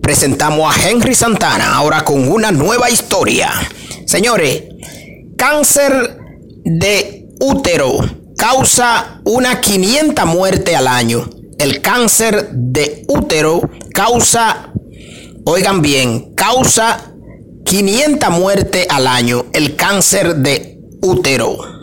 presentamos a Henry Santana ahora con una nueva historia. Señores, cáncer de útero causa una 500 muertes al año. El cáncer de útero causa, oigan bien, causa 500 muertes al año. El cáncer de útero.